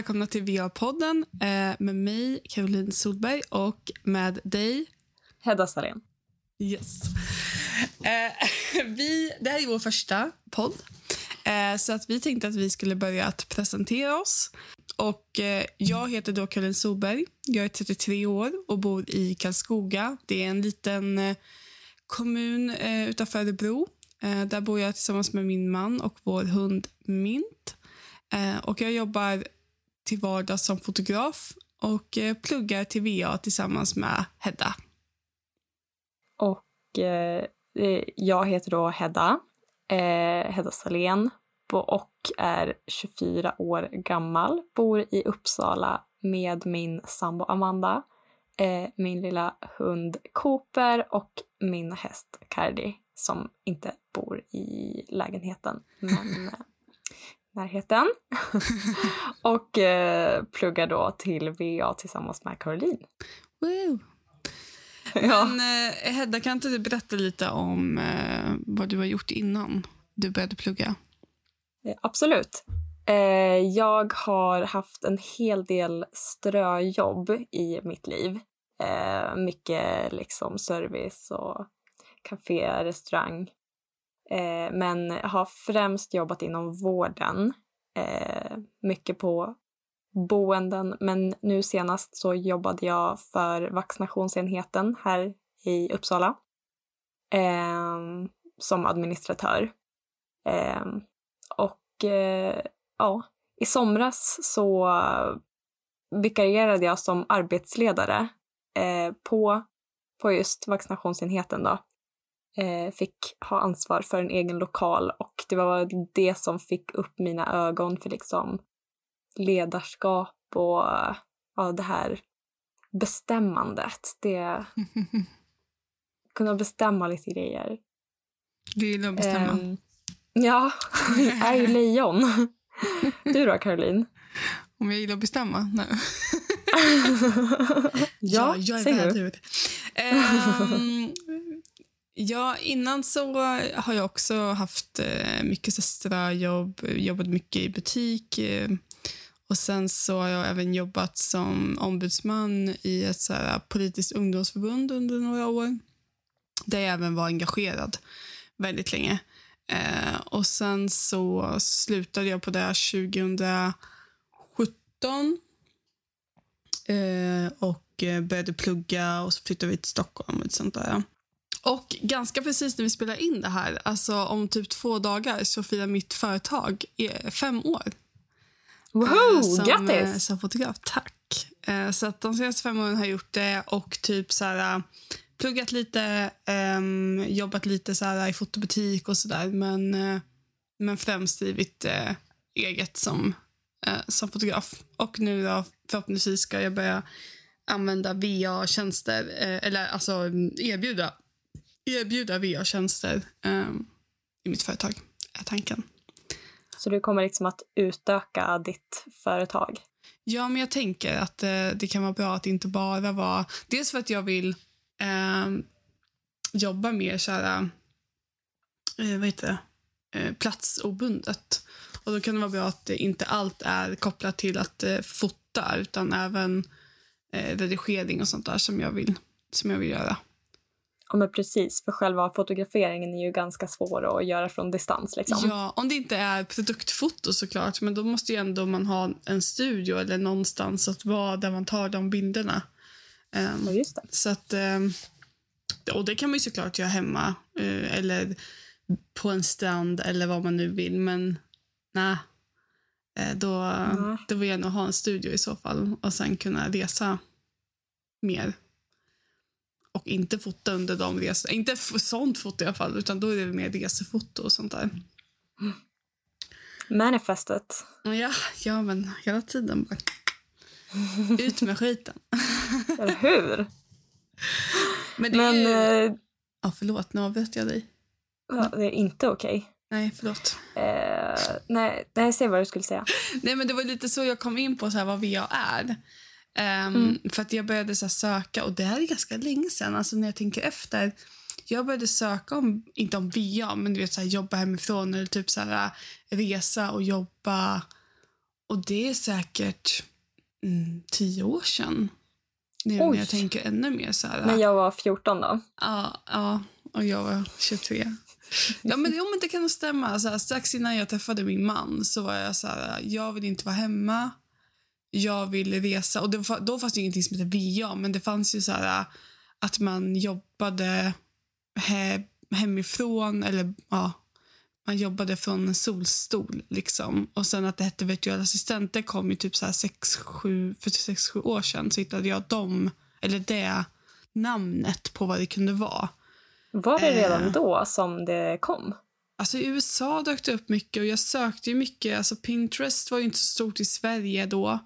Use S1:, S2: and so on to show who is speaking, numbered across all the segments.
S1: välkomna till VR-podden eh, med mig, Caroline Solberg, och med dig...
S2: Hedda Salén.
S1: Yes. Eh, vi, det här är vår första podd, eh, så att vi tänkte att vi skulle börja att presentera oss. Och Jag heter då Caroline Solberg. Jag är 33 år och bor i Karlskoga. Det är en liten kommun utanför Örebro. Där bor jag tillsammans med min man och vår hund Mint. Och Jag jobbar till vardags som fotograf och eh, pluggar till VA tillsammans med Hedda.
S2: Och eh, jag heter då Hedda, eh, Hedda Salén och är 24 år gammal. Bor i Uppsala med min sambo Amanda, eh, min lilla hund Cooper och min häst Cardi som inte bor i lägenheten men eh, närheten. och eh, pluggar då till VA tillsammans med Caroline.
S1: Woo. Ja. Men eh, Hedda, kan inte du berätta lite om eh, vad du har gjort innan du började plugga?
S2: Eh, absolut. Eh, jag har haft en hel del ströjobb i mitt liv. Eh, mycket liksom service och café, restaurang. Eh, men har främst jobbat inom vården. Eh, mycket på boenden, men nu senast så jobbade jag för vaccinationsenheten här i Uppsala eh, som administratör. Eh, och eh, ja, i somras så vikarierade jag som arbetsledare eh, på, på just vaccinationsenheten då eh, fick ha ansvar för en egen lokal och det var det som fick upp mina ögon för liksom ledarskap och ja, det här bestämmandet. Det... kunna bestämma lite grejer.
S1: Du gillar att bestämma? Um,
S2: ja, jag är ju lejon. Du då, Caroline?
S1: Om jag gillar att bestämma? Nej.
S2: ja, ja, jag är vädur.
S1: Um, Ja, innan så har jag också haft eh, mycket ströjobb, jobbat mycket i butik. Eh, och sen så har jag även jobbat som ombudsman i ett så här, politiskt ungdomsförbund under några år. Där jag även var engagerad väldigt länge. Eh, och sen så slutade jag på det 2017. Och började plugga och så flyttade vi till Stockholm och sånt där. Och ganska precis när vi spelar in det här, alltså om typ två dagar, så firar mitt företag fem år.
S2: Wow, eh, som, grattis!
S1: Eh, som fotograf, tack. Eh, så att de senaste fem åren har jag gjort det och typ så här, pluggat lite, um, jobbat lite så här, i fotobutik och sådär. Men, men främst drivit eget som, som fotograf. Och nu då, förhoppningsvis ska jag börja använda VA-tjänster, eller alltså erbjuda erbjuda VR-tjänster um, i mitt företag, är tanken.
S2: Så du kommer liksom att utöka ditt företag?
S1: Ja, men jag tänker att eh, det kan vara bra att inte bara vara... Dels för att jag vill eh, jobba mer så här, eh, vad heter det? Eh, platsobundet. Och då kan det vara bra att inte allt är kopplat till att eh, fota utan även eh, redigering och sånt där som jag vill, som jag vill göra.
S2: Ja men precis, för själva fotograferingen är ju ganska svår att göra från distans. Liksom.
S1: Ja, om det inte är produktfoto såklart, men då måste ju ändå man ha en studio eller någonstans att vara där man tar de bilderna.
S2: Um, ja, just det.
S1: Så att, um, och det kan man ju såklart göra hemma uh, eller på en strand eller vad man nu vill, men nej. Uh, då, mm. då vill jag nog ha en studio i så fall och sen kunna resa mer och inte fota under de resorna. Inte sånt foto i alla fall, utan då är det mer resefoto och sånt där.
S2: Manifestet.
S1: Ja, ja men hela tiden bara. Ut med skiten.
S2: Eller hur?
S1: Men, det men är... äh, ja, förlåt, nu avbröt jag dig.
S2: Ja, det är inte okej. Okay.
S1: Nej, förlåt.
S2: Uh, nej, nej, säg vad du skulle säga.
S1: Nej, men det var lite så jag kom in på så här, vad VA är. Um, mm. För att jag började så söka, och det här är ganska länge sedan, alltså när jag tänker efter. Jag började söka om, inte om VA, men du vet så här, jobba hemifrån eller typ så här, resa och jobba Och det är säkert mm, tio år sedan. Nu
S2: Oj.
S1: när jag tänker ännu mer så här.
S2: När jag var 14 då.
S1: Ja, ja, och jag var 23. Ja, men, jo, men det kan nog stämma. Så här, strax innan jag träffade min man så var jag så här, jag vill inte vara hemma. Jag vill resa. Och det, var- då fanns det ingenting som hette VA, men det fanns ju så här att man jobbade he, hemifrån eller ja, man jobbade från en solstol liksom. Och sen att det hette virtuell assistent, det kom ju typ så här 6-7 för 6-7 år sedan så hittade jag dem, eller det namnet på vad det kunde vara.
S2: Var det
S1: Eh.
S2: redan då som det kom?
S1: Alltså i USA dök det upp mycket och jag sökte ju mycket. Alltså Pinterest var ju inte så stort i Sverige då.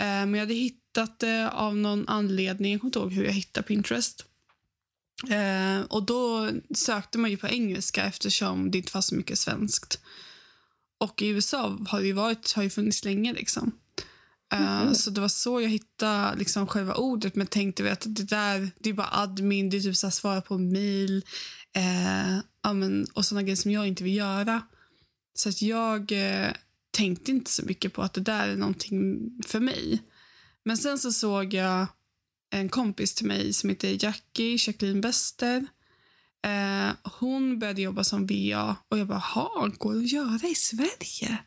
S1: Eh, men jag hade hittat det av någon anledning. Jag kommer inte ihåg hur jag hittade Pinterest. Eh, och då sökte man ju på engelska eftersom det inte fanns så mycket svenskt. Och i USA har det ju, varit, har ju funnits länge liksom.
S2: Mhm.
S1: Så det var så jag hittade liksom själva ordet men tänkte att det där det är bara admin, det är typ så här svara på mail eh, och såna grejer som jag inte vill göra. Så att jag eh, tänkte inte så mycket på att det där är någonting för mig. Men sen så såg jag en kompis till mig som heter Jackie, Jacqueline Bester. Eh, hon började jobba som VA och jag bara, ha, går det att göra i Sverige?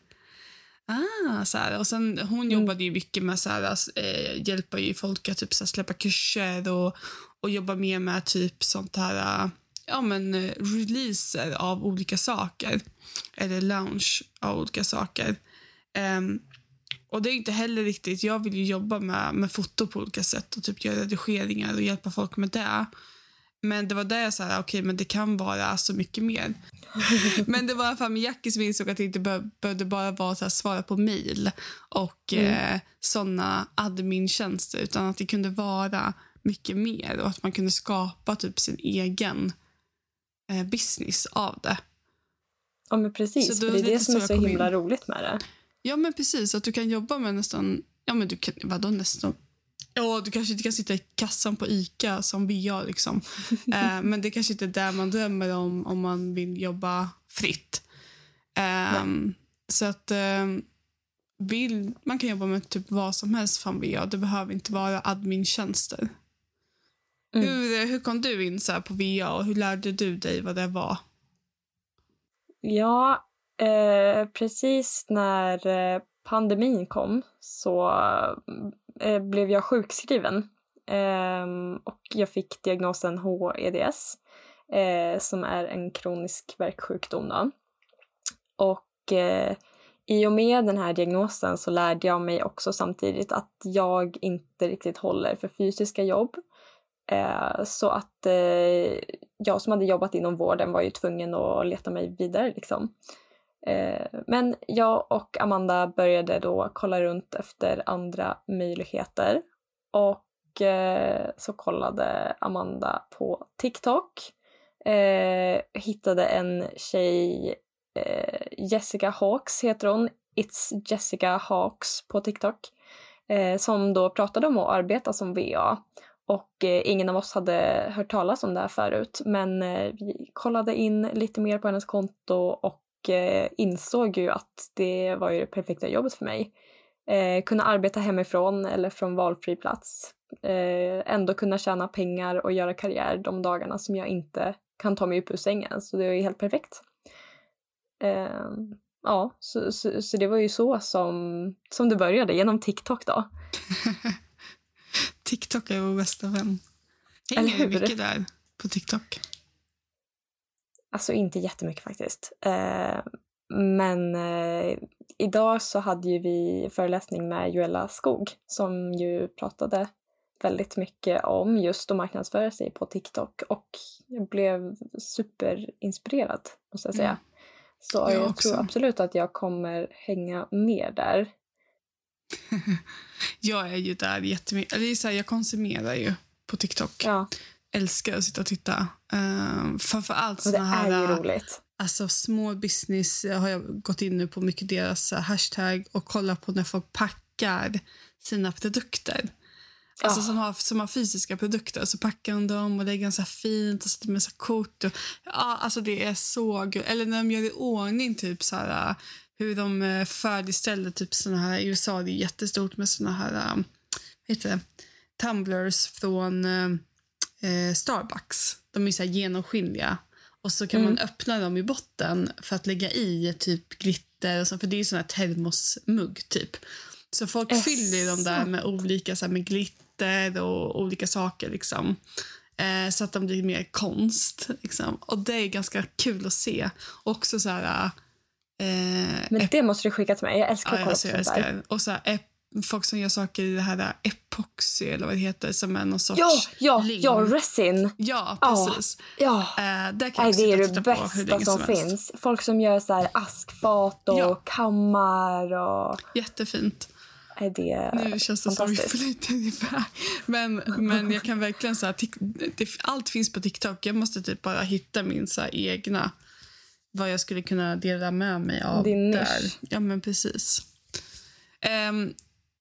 S1: Ah, så här. Och sen, hon
S2: Mm.
S1: jobbade ju mycket med så här, eh, hjälpa ju folk att typ, så här, släppa kurser och, och jobba mer med typ sånt här, ja men eh, releaser av olika saker. Eller launch av olika saker. Ehm, och det är inte heller riktigt, jag vill ju jobba med, med foto på olika sätt och typ göra redigeringar och hjälpa folk med det. Men det var där jag sa, okej men det kan vara så mycket mer. men det var i alla fall med Jackie som insåg att det inte be- behövde bara vara så här, svara på mejl och
S2: Mm.
S1: eh, såna admin-tjänster utan att det kunde vara mycket mer och att man kunde skapa typ sin egen eh, business av det.
S2: Ja, men precis.
S1: Så det
S2: det är det som är så himla
S1: in.
S2: roligt med det.
S1: Ja, men precis. Att du kan jobba med nästan... Ja, men du kan... Vadå nästan? Ja, du kanske inte kan sitta i kassan på Ica som VA, liksom. eh, men det kanske inte är där man drömmer om om man vill jobba fritt. Ehm, så att... ehm, vill, man kan jobba med typ vad som helst från VA. Det behöver inte vara admin-tjänster.
S2: Mm.
S1: Hur, hur kom du in så på VA och hur lärde du dig vad det var?
S2: Ja, eh, precis när eh, pandemin kom så eh, blev jag sjukskriven. Ehm, och jag fick diagnosen HEDS eh, som är en kronisk värksjukdom. Då. Och eh, i och med den här diagnosen så lärde jag mig också samtidigt att jag inte riktigt håller för fysiska jobb. Eh, så att eh, jag som hade jobbat inom vården var ju tvungen att leta mig vidare. Liksom. Eh, men jag och Amanda började då kolla runt efter andra möjligheter. Och eh, så kollade Amanda på TikTok. Eh, hittade en tjej, eh, Jessica Hawks heter hon. It's Jessica Hawks på TikTok. Som då pratade om att arbeta som VA. Och eh, ingen av oss hade hört talas om det här förut. Men eh, vi kollade in lite mer på hennes konto och eh, insåg ju att det var ju det perfekta jobbet för mig. Eh, kunna arbeta hemifrån eller från valfri plats. Eh, ändå kunna tjäna pengar och göra karriär de dagarna som jag inte kan ta mig upp ur sängen. Så det är ju helt perfekt. Eh, ja, så, så, så det var ju så som, som det började, genom TikTok då.
S1: TikTok är vår bästa vän. Hänger du
S2: hur?
S1: mycket där på TikTok?
S2: Alltså inte jättemycket faktiskt. Eh, men eh, idag så hade ju vi föreläsning med Joella Skog som ju pratade väldigt mycket om just att marknadsföra sig på TikTok och jag blev superinspirerad måste jag säga.
S1: Mm.
S2: Så
S1: Jag
S2: jag, tror absolut att jag kommer hänga med där.
S1: Jag är ju där jättemycket. Eller det är så här, jag konsumerar ju på TikTok.
S2: Ja,
S1: Älskar att sitta och titta. Uh, framförallt
S2: det
S1: såna här
S2: är ju roligt.
S1: alltså, small business. Har jag gått in nu på mycket deras eh, hashtag och kollat på när folk packar sina produkter. Alltså
S2: Ja.
S1: som, har, som har fysiska produkter. Så packar de dem och lägger dem så här fint och sätter med så kort. Och, ja, alltså det är så gud. Eller när de gör i ordning typ så här, hur de eh, färdigställde typ såna här, i USA det är jättestort med såna här, eh, vad heter det, tumblers från eh, eh, Starbucks. De är så genomskinliga. Och så kan
S2: Mm.
S1: man öppna dem i botten för att lägga i typ glitter och så, för det är sån här termosmugg typ. Så folk
S2: Jaså?
S1: fyller dem där med olika så här, med glitter och olika saker liksom. Eh, så att de blir mer konst liksom. Och det är ganska kul att se. Också så här eh,
S2: Men det måste du skicka till mig. Jag älskar att kolla
S1: alltså,
S2: på
S1: jag
S2: sånt där.
S1: Och så här, folk som gör saker i det här epoxy eller vad det heter som är någon sorts
S2: Ja, ja,
S1: lim.
S2: ja, resin.
S1: Ja, precis.
S2: Ja.
S1: Eh, där kan
S2: Nej, det är det bästa som,
S1: som,
S2: finns. Folk som gör så här askfat och
S1: Ja.
S2: kammar och...
S1: Jättefint.
S2: Nej, det
S1: Nu känns det som vi flyter ungefär. Men, men jag kan verkligen säga det, allt finns på TikTok. Jag måste typ bara hitta min så här, egna vad jag skulle kunna dela med mig av
S2: Din nisch.
S1: där. Ja, men precis. Ehm,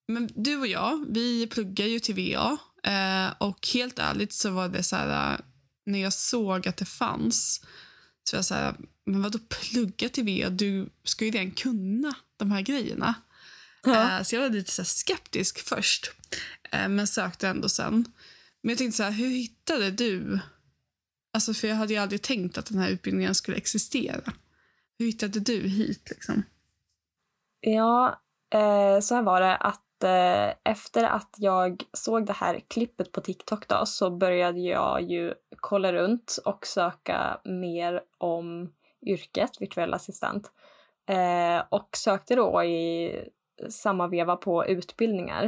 S1: men du och jag, vi pluggar ju till VA. eh, och helt ärligt så var det så här, när jag såg att det fanns, så var jag så här, men vadå plugga till VA? Du ska ju redan kunna de här grejerna.
S2: Ja.
S1: Eh, Så jag var lite så skeptisk först, eh, men sökte ändå sen. Men jag tänkte så här, hur hittade du... Alltså för jag hade ju aldrig tänkt att den här utbildningen skulle existera. Hur hittade du hit liksom?
S2: Ja, eh, så här var det att eh, efter att jag såg det här klippet på TikTok då så började jag ju kolla runt och söka mer om yrket virtuell assistent. Eh, och sökte då i samma veva på utbildningar.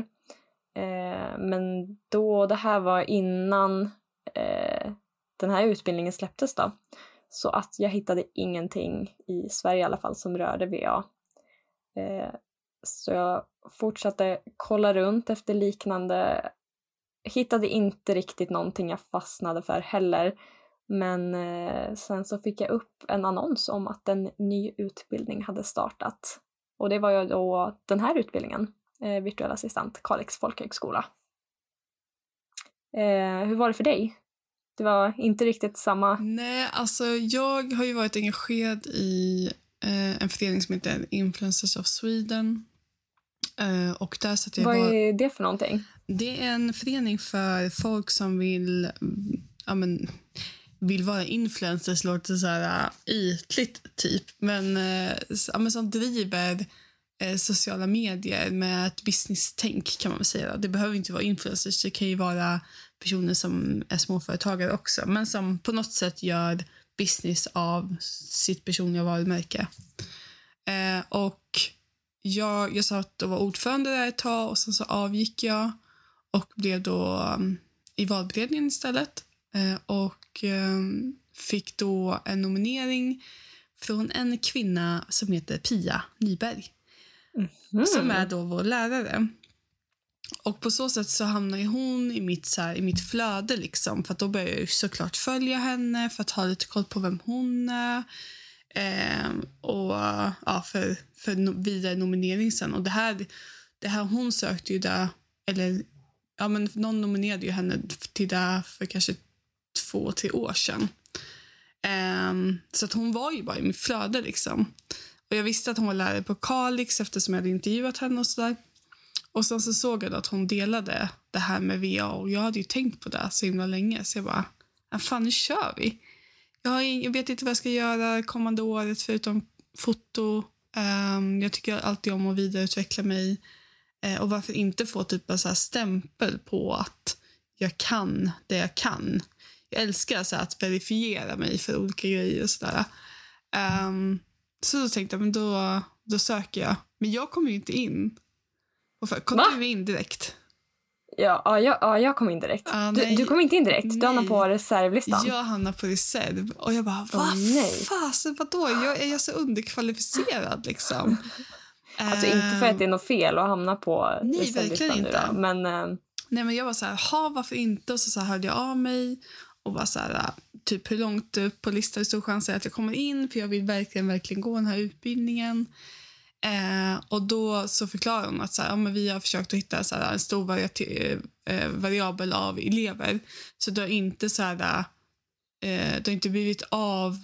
S2: Eh, men då, det här var innan eh, den här utbildningen släpptes då. Så att jag hittade ingenting i Sverige i alla fall som rörde VA. Eh, så jag fortsatte kolla runt efter liknande. Hittade inte riktigt någonting jag fastnade för heller. Men eh, sen så fick jag upp en annons om att en ny utbildning hade startat. Och det var ju då den här utbildningen, eh, virtuell assistent, Kalix folkhögskola. Eh, hur var det för dig? Det var inte riktigt samma...
S1: Nej, alltså jag har ju varit engagerad i eh, en förening som heter Influencers of Sweden. Eh, och där satt jag
S2: Vad
S1: bara-
S2: är det för någonting?
S1: Det är en förening för folk som vill, ja, men, vill vara influencers, låter så här äh, ytligt typ. Men, eh, ja, men som driver eh, Eh, sociala medier med ett business-tänk kan man väl säga. Det behöver inte vara influencers, det kan ju vara personer som är småföretagare också. Men som på något sätt gör business av sitt personliga varumärke. Eh, och jag, jag satt och var ordförande där ett tag och sen så avgick jag och blev då um, i valberedningen istället. Eh, och um, fick då en nominering från en kvinna som heter Pia Nyberg
S2: Mm.
S1: som är då vår lärare. Och på så sätt så hamnar hon i mitt, så här, i mitt flöde liksom. För då börjar jag såklart följa henne för att ha lite koll på vem hon är. Ehm, och ja, för, för vidare nominering sen. Och det här, det här hon sökte ju där, eller ja men någon nominerade ju henne till det för kanske två, tre år sedan. Ehm, så att hon var ju bara i mitt flöde liksom. Och jag visste att hon var lärare på Kalix eftersom jag hade intervjuat henne och sådär. Och sen så såg jag då att hon delade det här med VA och jag hade ju tänkt på det så himla länge så jag bara, ja, fan nu kör vi. Jag, har ing- jag vet inte vad jag ska göra kommande året förutom foto. Um, jag tycker alltid om att vidareutveckla mig. Uh, och varför inte få typ en så här stämpel på att jag kan det jag kan. Jag älskar så här att verifiera mig för olika grejer och sådär. Ehm, så då tänkte jag, men då, då söker jag. Men jag kommer ju inte in. Kom
S2: Va?
S1: du in direkt?
S2: Ja, ja, jag, ja, jag kom in direkt.
S1: Ja,
S2: du,
S1: nej.
S2: du kom inte in direkt? Du hamnade på reservlistan?
S1: Jag hamnar på reserv och jag bara, vad
S2: nej.
S1: fasen, vadå? Jag, är jag så underkvalificerad liksom?
S2: Alltså inte för att det är något fel att hamna på
S1: Nej,
S2: reservlistan
S1: verkligen
S2: nu
S1: inte.
S2: då, men eh,
S1: Nej, men jag var så här, ha varför inte? Och så, så hörde jag av mig och var så här, typ hur långt upp på listan är stor chans att jag kommer in för jag vill verkligen, verkligen gå den här utbildningen. Eh, och då så förklarar hon att så här, ja, men vi har försökt att hitta så här, en stor variati- eh, variabel av elever. Så du har inte så här, eh, du har inte blivit av,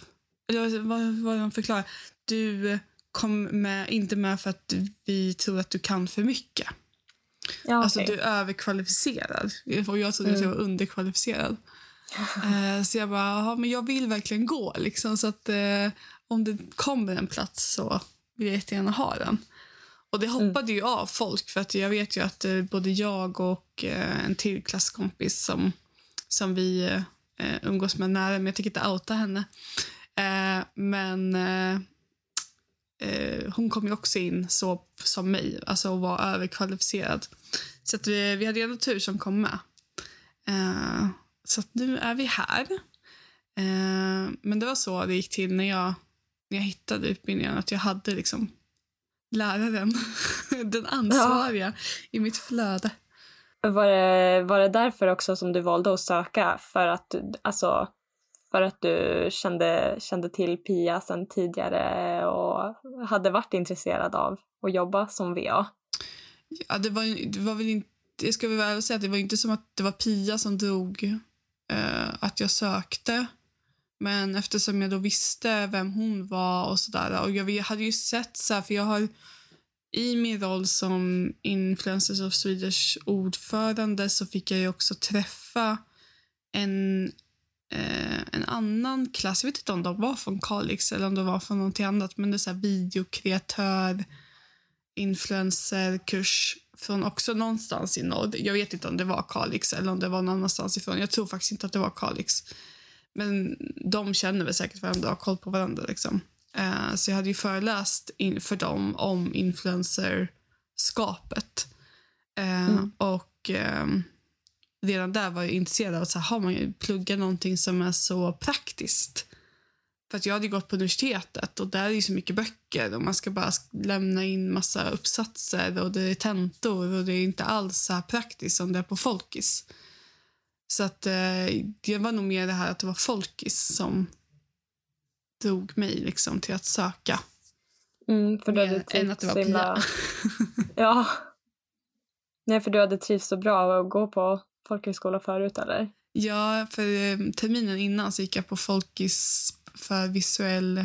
S1: eller vad vad de förklarar, du kom med, inte med för att vi tror att du kan för mycket.
S2: Ja,
S1: Alltså
S2: okej.
S1: du är överkvalificerad. Och jag trodde att jag var
S2: Mm.
S1: underkvalificerad. Eh, så jag bara, "Jaha, men jag vill verkligen gå. Liksom, så att eh, om det kommer en plats så vill jag jättegärna ha den. Och det
S2: Mm.
S1: hoppade ju av folk för att jag vet ju att eh, både jag och eh, en till klasskompis som, som vi eh, umgås med nära, men jag tänker inte outa henne. Eh, men eh, eh, hon kom ju också in så som mig, alltså och var överkvalificerad. Så att vi, vi hade ju ändå tur som kom med. Så nu är vi här. Eh, men det var så det gick till när jag, när jag hittade utbildningen, att jag hade liksom läraren, den ansvariga, i mitt flöde.
S2: Var det, var det därför också som du valde att söka? För att alltså, för att du kände, kände till Pia sedan tidigare och hade varit intresserad av att jobba som VA?
S1: Ja, det, var, det var väl inte, jag ska väl säga att det var inte som att det var Pia som drog eh, att jag sökte. Men eftersom jag då visste vem hon var och sådär. Och jag, hade ju sett så här, för jag har i min roll som Influencers of Swedish ordförande så fick jag ju också träffa en, eh, en annan klass. Jag vet inte om de var från Kalix eller om de var från någonting annat. Men det är så här videokreatör, influencerkurs från också någonstans i norr. Jag vet inte om det var Kalix eller om det var någon annanstans ifrån. Jag tror faktiskt inte att det var Kalix. Men de känner väl säkert varandra och har koll på varandra. Liksom. Eh, så jag hade ju föreläst in för dem om influencerskapet. Eh,
S2: Mm.
S1: Och ehm, redan där var jag intresserad av att så här, har man ju pluggat någonting som är så praktiskt. För att jag hade gått på universitetet och där är ju så mycket böcker och man ska bara lämna in massa uppsatser och det är tentor och det är inte alls så här praktiskt som det är på Folkis. Så att eh, det var nog mer det här att det var Folkis som drog mig liksom till att söka.
S2: Mm, för du
S1: Mer
S2: hade
S1: än att det var
S2: så himla-
S1: Pia.
S2: Ja. Nej, för du hade trivts så bra att gå på folkhögskola förut, eller?
S1: Ja, för eh, terminen innan så gick jag på Folkis för visuell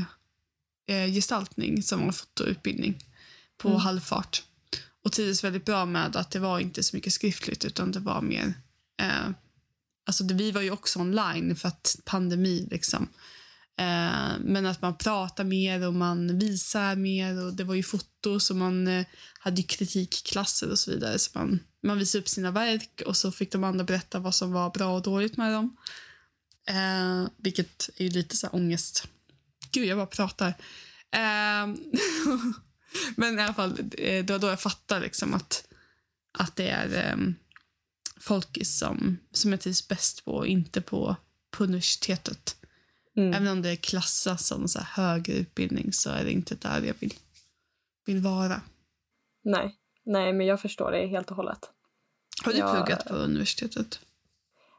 S1: eh, gestaltning som var fotoutbildning på
S2: Mm.
S1: halvfart. Och trivdes väldigt bra med att det var inte så mycket skriftligt utan det var mer... Eh, alltså det, vi var ju också online för att pandemi liksom. Eh, men att man pratar mer och man visar mer och det var ju foto så man eh, hade ju kritikklasser och så vidare. Så man, man visade upp sina verk och så fick de andra berätta vad som var bra och dåligt med dem. Eh, vilket är lite så här ångest. Gud, jag bara pratar. Eh, men i alla fall, eh, det var då jag fattade liksom att, att det är eh, folkis som, som jag trivs bäst på och inte på, på universitetet.
S2: Mm.
S1: Även om det klassas som så här högre utbildning så är det inte där jag vill, vill vara.
S2: Nej. Nej, men jag förstår det helt och hållet.
S1: Har du
S2: Ja.
S1: pluggat på universitetet?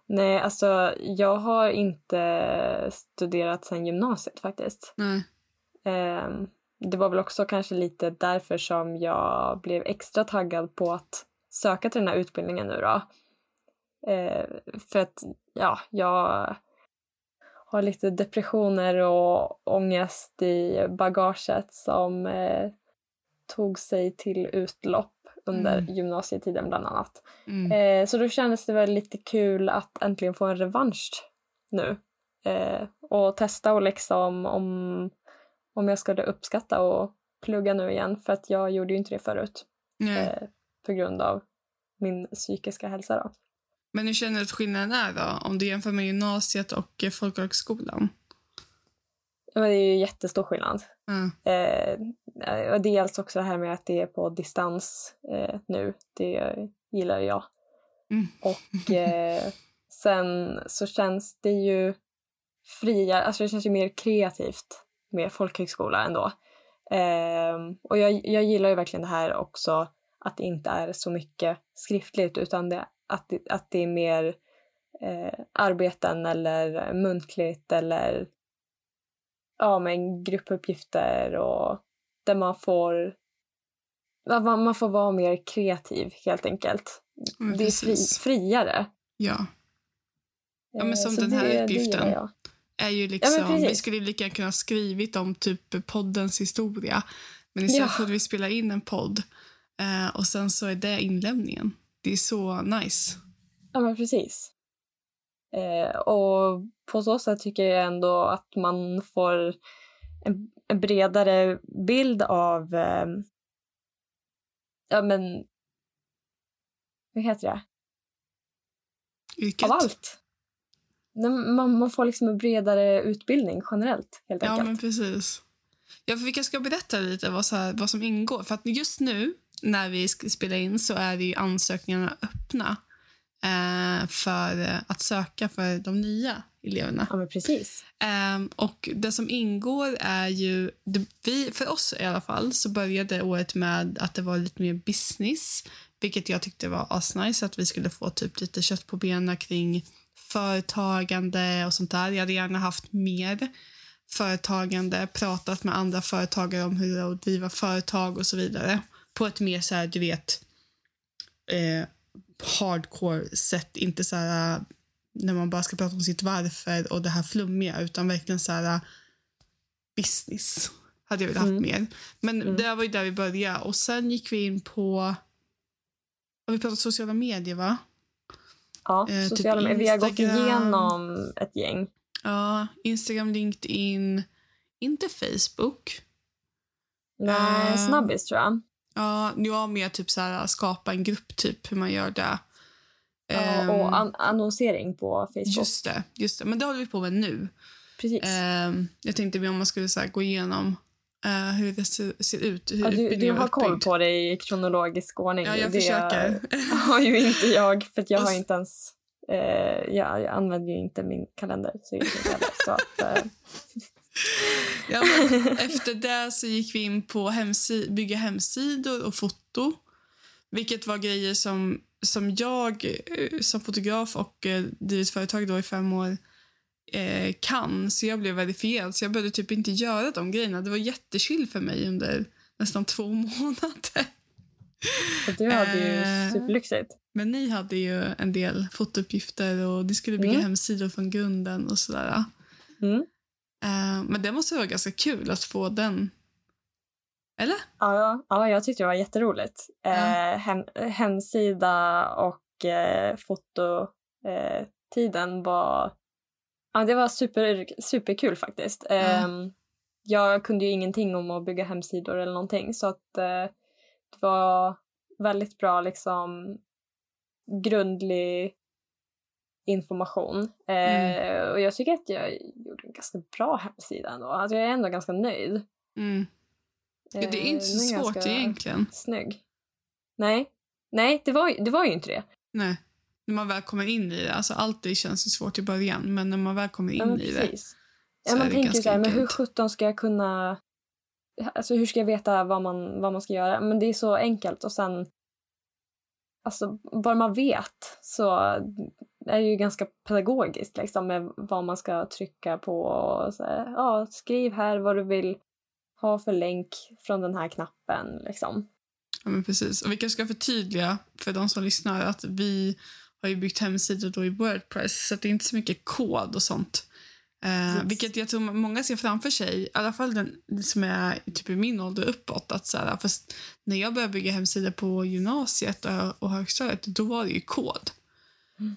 S2: Nej, alltså jag har inte studerat sedan gymnasiet faktiskt.
S1: Nej.
S2: Ehm, det var väl också kanske lite därför som jag blev extra taggad på att söka till den här utbildningen nu då. Ehm, för att, ja, jag har lite depressioner och ångest i bagaget som eh, tog sig till utlopp under
S1: Mm.
S2: gymnasietiden bland annat.
S1: Mm.
S2: Eh, så då kändes det väl lite kul att äntligen få en revansch nu. Eh, och testa och liksom om, om jag skulle uppskatta och plugga nu igen för att jag gjorde ju inte det förut eh, på grund av min psykiska hälsa då.
S1: Men hur känner du att skillnaden är då? Om du jämför med gymnasiet och eh, folkhögskolan?
S2: Men det är ju jättestor skillnad.
S1: Ja.
S2: Eh, dels också det här med att det är på distans eh, nu. Det gillar jag.
S1: Mm.
S2: Och eh, sen så känns det ju friare, alltså det känns ju mer kreativt med folkhögskola ändå. Eh, och jag, jag gillar ju verkligen det här också att det inte är så mycket skriftligt utan det, att, det, att det är mer eh, arbeten eller muntligt eller ja, men gruppuppgifter och där man får ja, man, man får vara mer kreativ helt enkelt.
S1: Men
S2: det är fri, friare.
S1: Ja. Ja, men
S2: Eh,
S1: som
S2: så
S1: den här
S2: det,
S1: uppgiften.
S2: Det
S1: är ju
S2: Ja,
S1: liksom,
S2: precis.
S1: vi skulle lika gärna kunna skrivit om typ poddens historia. Men istället
S2: Ja.
S1: för att vi spela in en podd eh, och sen så är det inlämningen. Det är så nice.
S2: Ja, men precis. Eh, och på så sätt tycker jag ändå att man får en, en bredare bild av... Eh, ja, men... Vad heter det?
S1: Yrket.
S2: Av allt. Man, man får liksom en bredare utbildning generellt, helt
S1: Ja,
S2: enkelt.
S1: men precis. Ja, för vi kanske ska berätta lite vad, så här, vad som ingår. För att just nu när vi ska spela in så är ju ansökningarna öppna för eh, att söka för de nya eleverna.
S2: Ja, precis.
S1: Ehm, och det som ingår är ju... Vi, för oss i alla fall så började året med att det var lite mer business. Vilket jag tyckte var asnice, att vi skulle få typ lite kött på benen kring företagande och sånt där. Jag hade gärna haft mer företagande, pratat med andra företagare om hur det är att driva företag och så vidare. På ett mer så här, du vet, eh, hardcore sätt. Inte så här när man bara ska prata om sitt varför och det här flummiga utan verkligen så här business hade jag velat haft
S2: Mm.
S1: mer. Men
S2: Mm.
S1: det var ju där vi började och sen gick vi in på har vi pratat sociala medier va?
S2: Ja,
S1: Eh, typ
S2: sociala medier. Vi har gått igenom ett gäng.
S1: Ja, Instagram, LinkedIn, inte Facebook.
S2: Nej,
S1: Eh,
S2: snabbis tror jag.
S1: Ja, jag mer typ så här skapa en grupp typ hur man gör det. Ehm,
S2: Ja, och an- annonsering på Facebook.
S1: just det, just det. Men det håller vi på med nu.
S2: Precis.
S1: Ehm, jag tänkte om man skulle så gå igenom eh, hur det ser, ut. Hur
S2: ja, du, du har koll på det i kronologisk ordning.
S1: Ja, jag
S2: det
S1: försöker.
S2: har ju inte jag, för jag har inte ens... Eh, jag, jag använder ju inte min kalender. Så, så att, eh,
S1: Ja, efter det så gick vi in på hemsi- bygga hemsidor och foto. Vilket var grejer som, som jag eh, som fotograf och eh, drivit företag då i fem år eh, kan. Så jag blev verifierad. Så jag behövde typ inte göra de grejerna. Det var jättechill för mig under nästan två månader.
S2: du hade ju
S1: Eh.
S2: superlyxigt.
S1: Men ni hade ju en del fotouppgifter och ni skulle bygga
S2: Mm.
S1: hemsidor från grunden och sådär.
S2: Mm.
S1: Eh, men det måste vara ganska kul att få den. Eller?
S2: Ja, ja, ja, jag tyckte det var jätteroligt.
S1: Ja.
S2: Eh, hem, hemsida och eh, fototiden eh, var... Ja, det var super, superkul faktiskt. Eh, Jag kunde ju ingenting om att bygga hemsidor eller någonting så att eh, det var väldigt bra liksom grundlig information. Eh, Och jag tycker att jag gjorde en ganska bra hemsida ändå. Alltså jag är ändå ganska nöjd.
S1: Mm. Ja, det är
S2: Eh,
S1: inte så
S2: den är
S1: svårt egentligen.
S2: Snygg. Nej, nej det, var, det var ju inte det.
S1: Nej. När man väl kommer in i det. Alltså allt det känns ju svårt i början, men när man väl kommer in
S2: Ja,
S1: i det
S2: precis. Ja,
S1: så
S2: man
S1: är det
S2: tänker
S1: ganska
S2: så här, men hur sjutton ska jag kunna... Alltså hur ska jag veta vad man, vad man ska göra? Men det är så enkelt och sen... Alltså bara man vet så är ju ganska pedagogiskt liksom med vad man ska trycka på och så här, ja, skriv här vad du vill ha för länk från den här knappen liksom.
S1: Ja, men precis. Och vi kanske ska förtydliga för de som lyssnar att vi har ju byggt hemsidor då i Wordpress så att det är inte så mycket kod och sånt. Eh, vilket jag tror många ser framför sig, i alla fall den som är typ i min ålder uppåt. Att så här, när jag började bygga hemsidor på gymnasiet och, och högstadiet, då var det ju kod.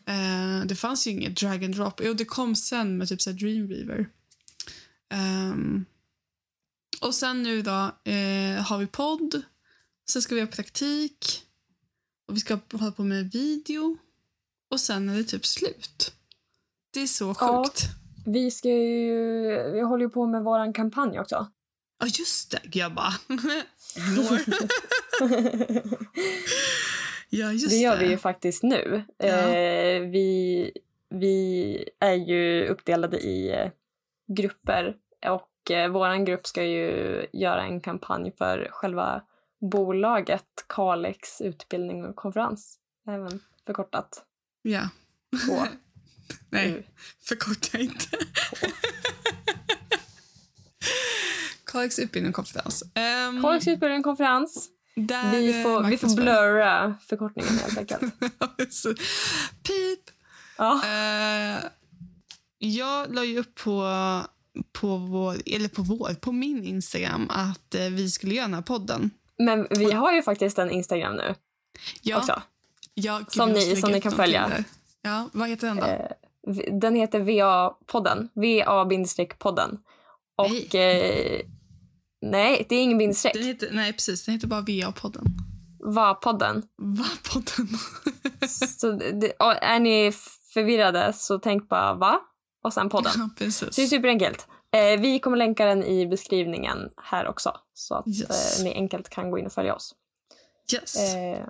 S1: Eh, det fanns ju inget drag and drop. Jo, det kom sen med typ så Dreamweaver. Ehm, och sen nu då eh, har vi podd. Sen ska vi ha praktik. Och vi ska hålla på med video. Och sen är det typ slut. Det är så
S2: Ja.
S1: sjukt.
S2: Vi ska ju... Vi håller ju på med våran kampanj också.
S1: Ja, just det. Jag bara... ja, just
S2: det gör
S1: det.
S2: vi ju faktiskt nu.
S1: Ja.
S2: Eh, vi, vi är ju uppdelade i eh, grupper och eh, vår grupp ska ju göra en kampanj för själva bolaget Kalix utbildning och konferens. Även förkortat
S1: Ja.
S2: K.
S1: Nej,
S2: U.
S1: förkorta inte. Kalix utbildning och konferens. Um,
S2: Kalix utbildning och konferens.
S1: Där,
S2: Vi
S1: eh,
S2: får, vi får blurra förkortningen helt enkelt.
S1: Pip.
S2: Ja.
S1: Eh, Jag la ju upp på, på, vår, eller på, vår, på min Instagram att eh, vi skulle göra den här podden.
S2: Men vi har ju faktiskt en Instagram nu
S1: Ja,
S2: också.
S1: ja,
S2: Som ni- som ni kan följa.
S1: där. Ja, vad heter den då?
S2: V- Den heter VA-podden. VA-podden. Och...
S1: Nej.
S2: Nej, det är ingen bindestreck.
S1: Den heter, nej, precis. Den heter bara VA-podden.
S2: VA-podden.
S1: Va-podden?
S2: Så det, och är ni förvirrade så tänk bara va? Och sen podden.
S1: ja,
S2: Så det är
S1: precis.
S2: superenkelt. Eh, vi kommer länka den i beskrivningen här också så att
S1: Yes.
S2: eh, ni enkelt kan gå in och följa oss.
S1: Yes.
S2: Eh,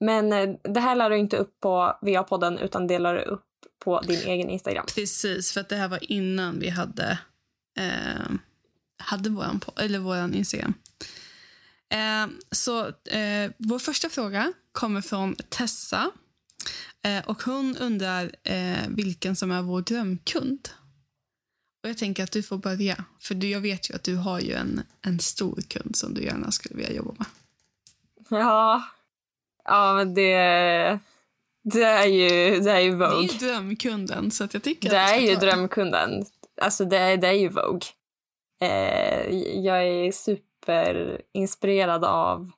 S2: men eh, det här lär du inte upp på VA-podden utan det lär du upp på din egen Instagram.
S1: Precis, för att det här var innan vi hade, eh, hade våran, eller våran Instagram. Eh, så eh, vår första fråga kommer från Tessa. Eh, och Hon undrar eh, vilken som är vår drömkund. Och Jag tänker att du får börja, för du, jag vet ju att du har ju en, en stor kund som du gärna skulle vilja jobba med.
S2: Ja, ja men det, det, är ju, det är ju
S1: Det är
S2: Vogue.
S1: drömkunden, så att jag tycker
S2: Det är ju drömkunden. Alltså det, är- det är ju Vogue. Eh, jag är superinspirerad av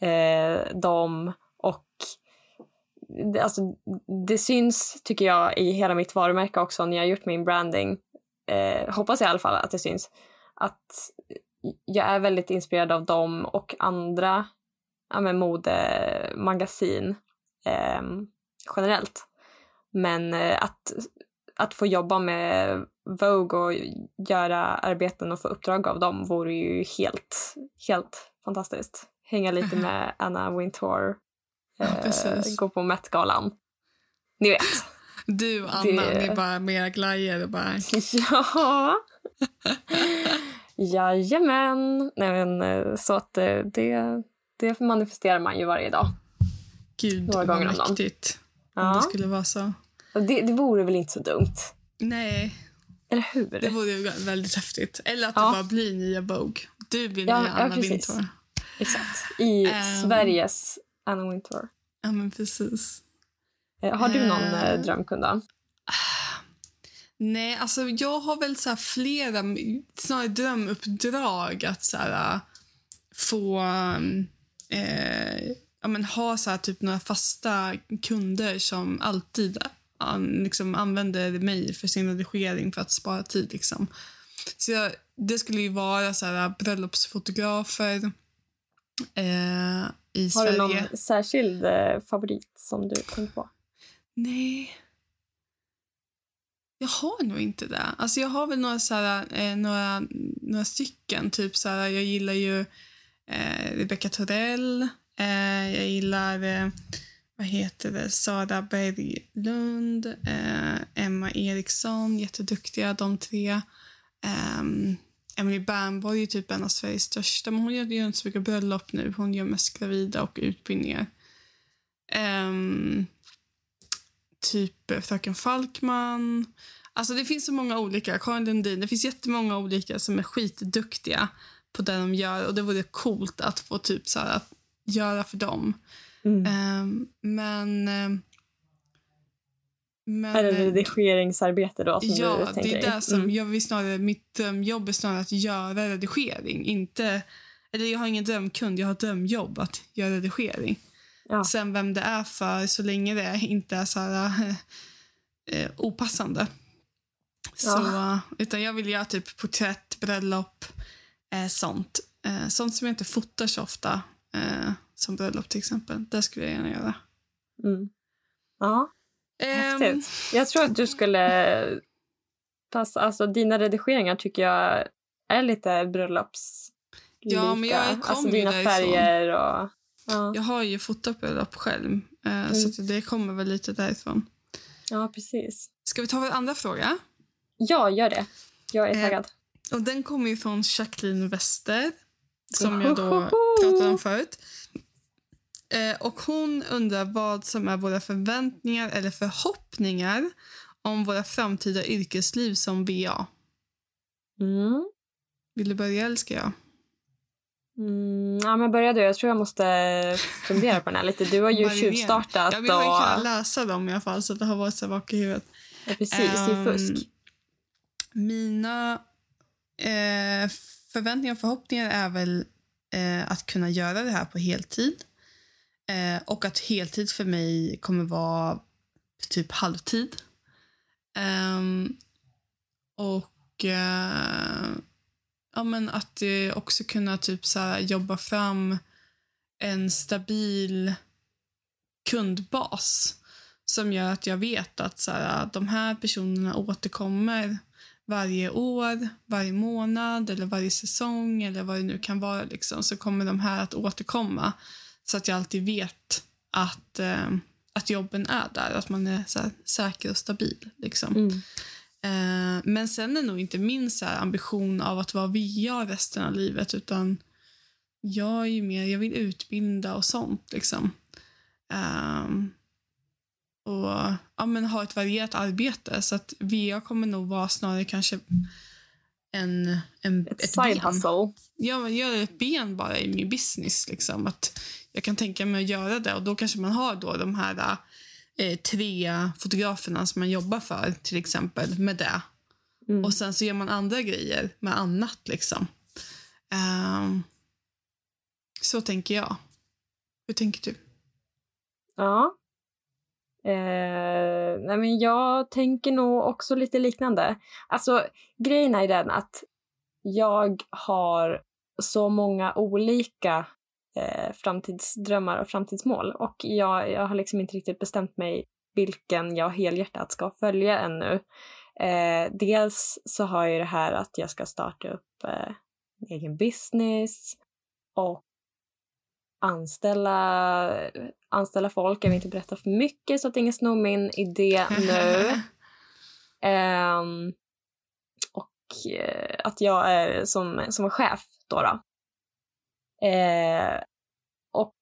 S2: eh, dem och det, alltså, det syns, tycker jag, i hela mitt varumärke också när jag har gjort min branding. Eh, hoppas jag i alla fall att det syns. Att jag är väldigt inspirerad av dem och andra ja, men, modemagasin eh, generellt. Men eh, att, att få jobba med Vogue och göra arbeten och få uppdrag av dem vore ju helt, helt fantastiskt. Hänga lite med Anna Wintour,
S1: Ja, precis.
S2: gå på Met-galan. Ni vet.
S1: Du och Anna,
S2: Det-
S1: ni är bara med glajer och bara...
S2: ja. Jajamän. Nej, men, eh, så att eh, det, det manifesterar man ju varje dag.
S1: Gud,
S2: Några
S1: vad
S2: gånger om
S1: mäktigt. Om
S2: Ja.
S1: det skulle vara så.
S2: Det, det vore väl inte så dumt?
S1: Nej,
S2: Eller hur?
S1: det vore ju väldigt häftigt. Eller att
S2: Ja.
S1: det bara blir nya Vogue. Du blir
S2: Ja,
S1: nya
S2: ja,
S1: Anna
S2: precis.
S1: Wintour.
S2: Exakt. I
S1: Ehm.
S2: Sveriges Anna Wintour.
S1: Ja, men precis.
S2: Eh, Har du någon
S1: Eh.
S2: eh, drömkund då?
S1: Nej, alltså jag har väl så flera snarare drömuppdrag att så här, få eh, ja, men ha så här, typ några fasta kunder som alltid an, liksom, använder mig för sin redigering för att spara tid. Liksom. Så jag, det skulle ju vara så här, bröllopsfotografer eh, i
S2: Har
S1: Sverige.
S2: du någon särskild eh, favorit som du tänker på?
S1: Nej. Jag har nog inte det. Alltså jag har väl några, så här, eh, några, några stycken. Typ så här, jag gillar ju eh, Rebecca Torell. Eh, jag gillar eh, vad heter det? Sara Berglund. Eh, Emma Eriksson. Jätteduktiga de tre. Um, Emily Bernborg är typ en av Sveriges största. Men hon gör, gör inte så mycket bröllop nu. Hon gör mest gravida och utbildningar. Ehm, typ Fröken Falkman. Alltså det finns så många olika. Karin Lundin. Det finns jättemånga olika som är skitduktiga på det de gör. Och det vore coolt att få typ så här, att göra för dem.
S2: Mm.
S1: Ehm, men... ehm, men
S2: är det
S1: eh,
S2: redigeringsarbete då som
S1: Ja,
S2: du
S1: det är det som
S2: Mm.
S1: jag vill snarare, mitt drömjobb är snarare att göra redigering. Inte, eller jag har ingen drömkund, jag har drömjobb att göra redigering.
S2: Ja.
S1: Sen vem det är för, så länge det inte är så här, eh, opassande. Så,
S2: Ja.
S1: utan jag vill göra typ porträtt, bröllop, eh, sånt. Eh, sånt som jag inte fotar så ofta, eh, som bröllop till exempel. Det skulle jag gärna göra.
S2: Mm. Ja,
S1: Ehm,
S2: häftigt. Jag tror att du skulle passa... Alltså dina redigeringar tycker jag är lite bröllops
S1: Ja, men jag
S2: Alltså
S1: kommer ju
S2: dina
S1: därifrån.
S2: färger och... Ja,
S1: Jag har ju fotat bröllop själv, eh, så att det kommer väl lite därifrån.
S2: ja precis.
S1: Ska vi ta vår andra fråga?
S2: Ja, gör det. Jag är
S1: Eh,
S2: taggad.
S1: Och Den kommer ju från Jacqueline Wester, som jag då pratade om förut. Eh, och Hon undrar vad som är våra förväntningar eller förhoppningar om våra framtida yrkesliv som BA.
S2: Mm.
S1: Vill du börja eller ska jag?
S2: Mm, ja, men börja du. Jag tror jag måste fundera på den här lite. Du har ju tjuvstartat
S1: Ja, vi har ju kunnat
S2: och...
S1: läsa dem i alla fall, så det har varit så bak i huvudet.
S2: Ja, precis, det är
S1: Ehm,
S2: fusk.
S1: Mina eh, förväntningar och förhoppningar är väl eh, att kunna göra det här på heltid. Eh, och att heltid för mig kommer vara typ halvtid. Um, och uh, ja, men att uh, också kunna typ så här, jobba fram en stabil kundbas som gör att jag vet att så här, de här personerna återkommer varje år, varje månad eller varje säsong eller vad det nu kan vara. Liksom, så kommer de här att återkomma så att jag alltid vet att uh, att jobben är där, att man är så säker och stabil. Liksom. Mm. Eh, men sen är nog inte min så ambition av att vara VA resten av livet utan jag är ju mer, jag vill utbilda och sånt. Liksom. Eh, och ja, men ha ett varierat arbete. Så att VA kommer nog vara snarare kanske en, en,
S2: ett, ett side ben. hustle.
S1: Ja, gör ett ben bara i min business. Liksom. Att jag kan tänka mig att göra det. Och Då kanske man har då de här eh, tre fotograferna som man jobbar för, till exempel, med det. Mm. Och sen så gör man andra grejer med annat. liksom. Um, så tänker jag. Hur tänker du?
S2: Ja. Eh, nej men jag tänker nog också lite liknande. Alltså, grejen är den att jag har så många olika eh, framtidsdrömmar och framtidsmål. Och jag, jag har liksom inte riktigt bestämt mig vilken jag helhjärtat ska följa ännu. Eh, dels så har jag det här att jag ska starta upp eh, en egen business och anställa, anställa folk. Jag vill inte berätta för mycket så att ingen snor min idé nu. um, och uh, att jag är som, som chef då. då. Eh, och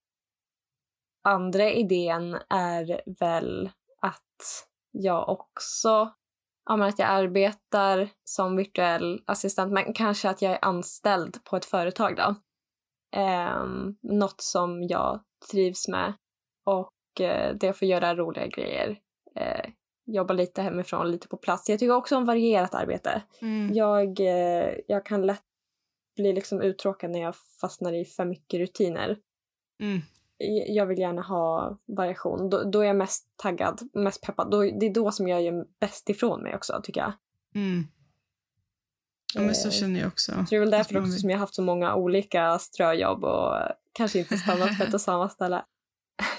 S2: andra idén är väl att jag också ja, men att jag arbetar som virtuell assistent, men kanske att jag är anställd på ett företag då. Eh, något som jag trivs med och eh, det får göra roliga grejer. Eh, jobba lite hemifrån, lite på plats. Jag tycker också om varierat arbete. Mm. Jag, eh, jag kan lätt blir liksom uttråkad när jag fastnar i för mycket rutiner. Mm. Jag vill gärna ha variation. Då, då, är jag mest taggad, mest peppad. Då, det är då som jag gör bäst ifrån mig också, tycker jag.
S1: Mm. Ja, men så eh, känner jag också. Så
S2: det är väl därför också som jag har haft så många olika ströjobb och kanske inte stannat på ett och samma ställe.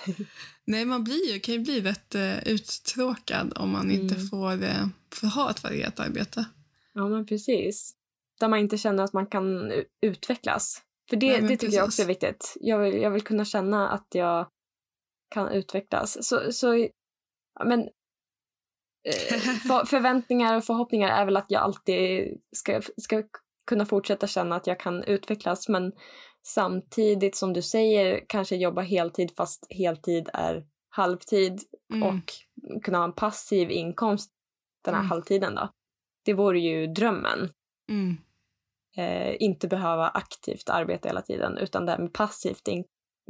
S1: Nej, man blir, kan ju bli rätt uh, uttråkad om man mm. inte får, uh, får ha ett varierat arbete.
S2: Ja, men precis där man inte känner att man kan utvecklas. För det, Nej, det tycker precis. jag också är viktigt. Jag vill, jag vill kunna känna att jag kan utvecklas. Så, så men eh, för, förväntningar och förhoppningar är väl att jag alltid ska, ska kunna fortsätta känna att jag kan utvecklas men samtidigt som du säger kanske jobba heltid fast heltid är halvtid mm. och kunna ha en passiv inkomst den här mm. halvtiden då. Det vore ju drömmen. Mm. Eh, inte behöva aktivt arbeta hela tiden utan det här med passivt in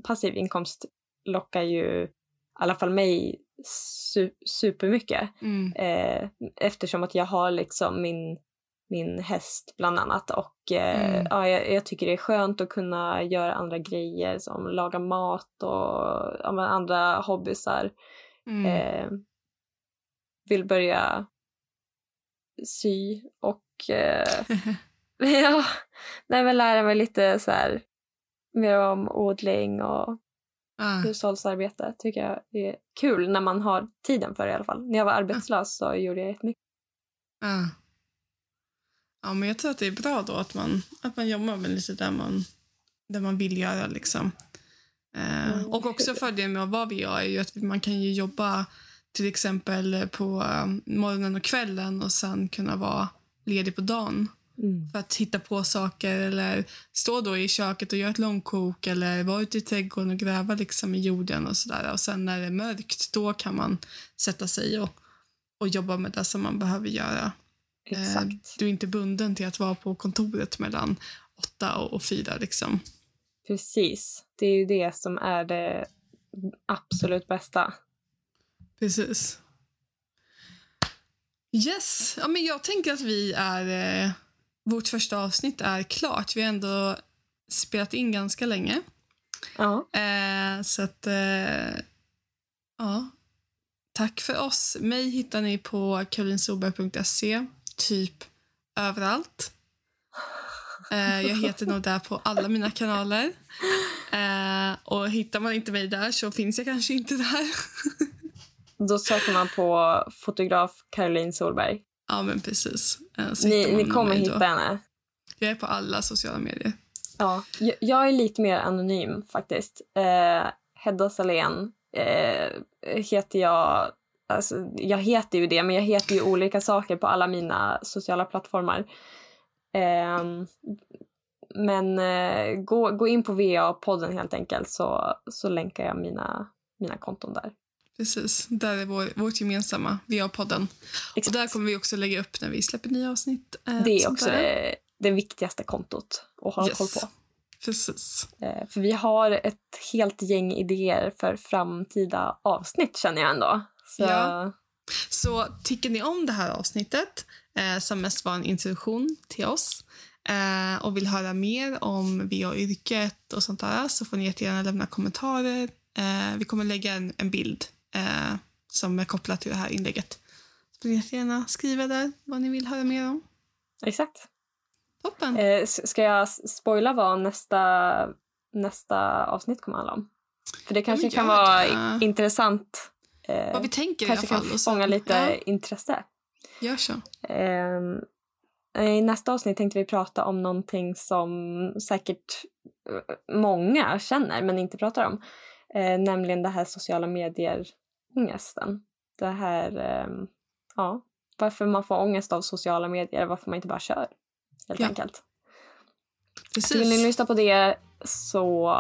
S2: passiv inkomst lockar ju i alla fall mig su supermycket. Mm. Eh, eftersom att jag har liksom min, min häst bland annat och eh, mm. ja, jag, jag, tycker det är skönt att kunna göra andra grejer som laga mat och ja, andra hobbysar. Mm. Eh, vill börja sy och eh, ja, nej, men lära mig lite så här, mer om odling och ah. hushållsarbete. tycker jag är kul när man har tiden för det i alla fall. När jag var arbetslös så gjorde jag jättemycket.
S1: Ah. Ja, men jag tror att det är bra då att man, att man jobbar med lite där man, där man vill göra. Liksom. Eh, mm. Och också fördelen med att vara VA är ju att man kan ju jobba till exempel på um, morgonen och kvällen och sen kunna vara ledig på dagen. Mm. För att hitta på saker eller stå då i köket och göra ett långkok eller vara ute i trädgården och gräva liksom i jorden och sådär. Och sen när det är mörkt, då kan man sätta sig och, och jobba med det som man behöver göra.
S2: Eh,
S1: du är inte bunden till att vara på kontoret mellan åtta och, och fyra liksom.
S2: Precis. Det är ju det som är det absolut bästa.
S1: Precis. Yes. Ja, men jag tänker att vi är... Eh, vårt första avsnitt är klart. Vi har ändå spelat in ganska länge.
S2: Ja.
S1: Eh, så att... Eh, ja. Tack för oss. Mig hittar ni på karolinsoberg.se, typ överallt. Eh, jag heter nog där på alla mina kanaler. Eh, och hittar man inte mig där så finns jag kanske inte där.
S2: Då söker man på fotograf Caroline Solberg.
S1: Ja, men precis. Eh,
S2: Ni, ni kommer
S1: då.
S2: hitta henne.
S1: Jag är på alla sociala medier.
S2: Ja, jag, jag är lite mer anonym faktiskt. Eh, Hedda Salén eh, heter jag. Alltså, jag heter ju det, men jag heter ju olika saker på alla mina sociala plattformar. Ehm, men eh, gå, gå in på VA-podden helt enkelt så, så länkar jag mina, mina konton där.
S1: Precis. Där är vår, vårt gemensamma VA-podden. Och där kommer vi också lägga upp när vi släpper nya avsnitt. eh,
S2: Det är också det, det viktigaste kontot att ha
S1: Yes.
S2: koll på.
S1: Precis.
S2: Eh, För vi har ett helt gäng idéer för framtida avsnitt känner jag ändå. Så,
S1: Ja. Så tycker ni om det här avsnittet, eh, som mest var en introduktion till oss eh, och vill höra mer om VA-yrket och sånt där så får ni jättegärna lämna kommentarer. Eh, vi kommer lägga en, en bild eh, som är kopplad till det här inlägget. Så får ni jättegärna skriva där vad ni vill höra mer om.
S2: Exakt.
S1: Toppen!
S2: Eh, Ska jag spoila vad nästa, nästa avsnitt kommer handla om? För det kanske kan vara
S1: det.
S2: intressant. Eh,
S1: vad vi tänker
S2: kanske
S1: i alla fall.
S2: kan
S1: och så-
S2: fånga lite
S1: Ja,
S2: intresse.
S1: gör så.
S2: Ehm, I nästa avsnitt tänkte vi prata om någonting som säkert eh, många känner men inte pratar om. Eh, nämligen det här sociala ångesten. Det här, ehm, ja, varför man får ångest av sociala medier, varför man inte bara kör helt
S1: ja.
S2: enkelt.
S1: Precis.
S2: Vill ni lyssna på det så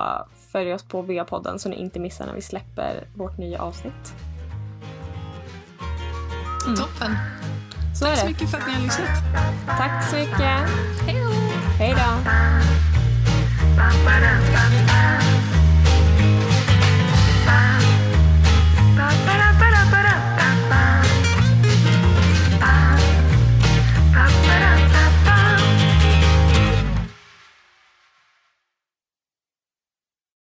S2: följ oss på VA-podden så ni inte missar när vi släpper vårt nya avsnitt. Mm.
S1: Toppen.
S2: Så
S1: Tack så mycket för att ni har lyssnat.
S2: Tack så mycket. Hej då. Hej då.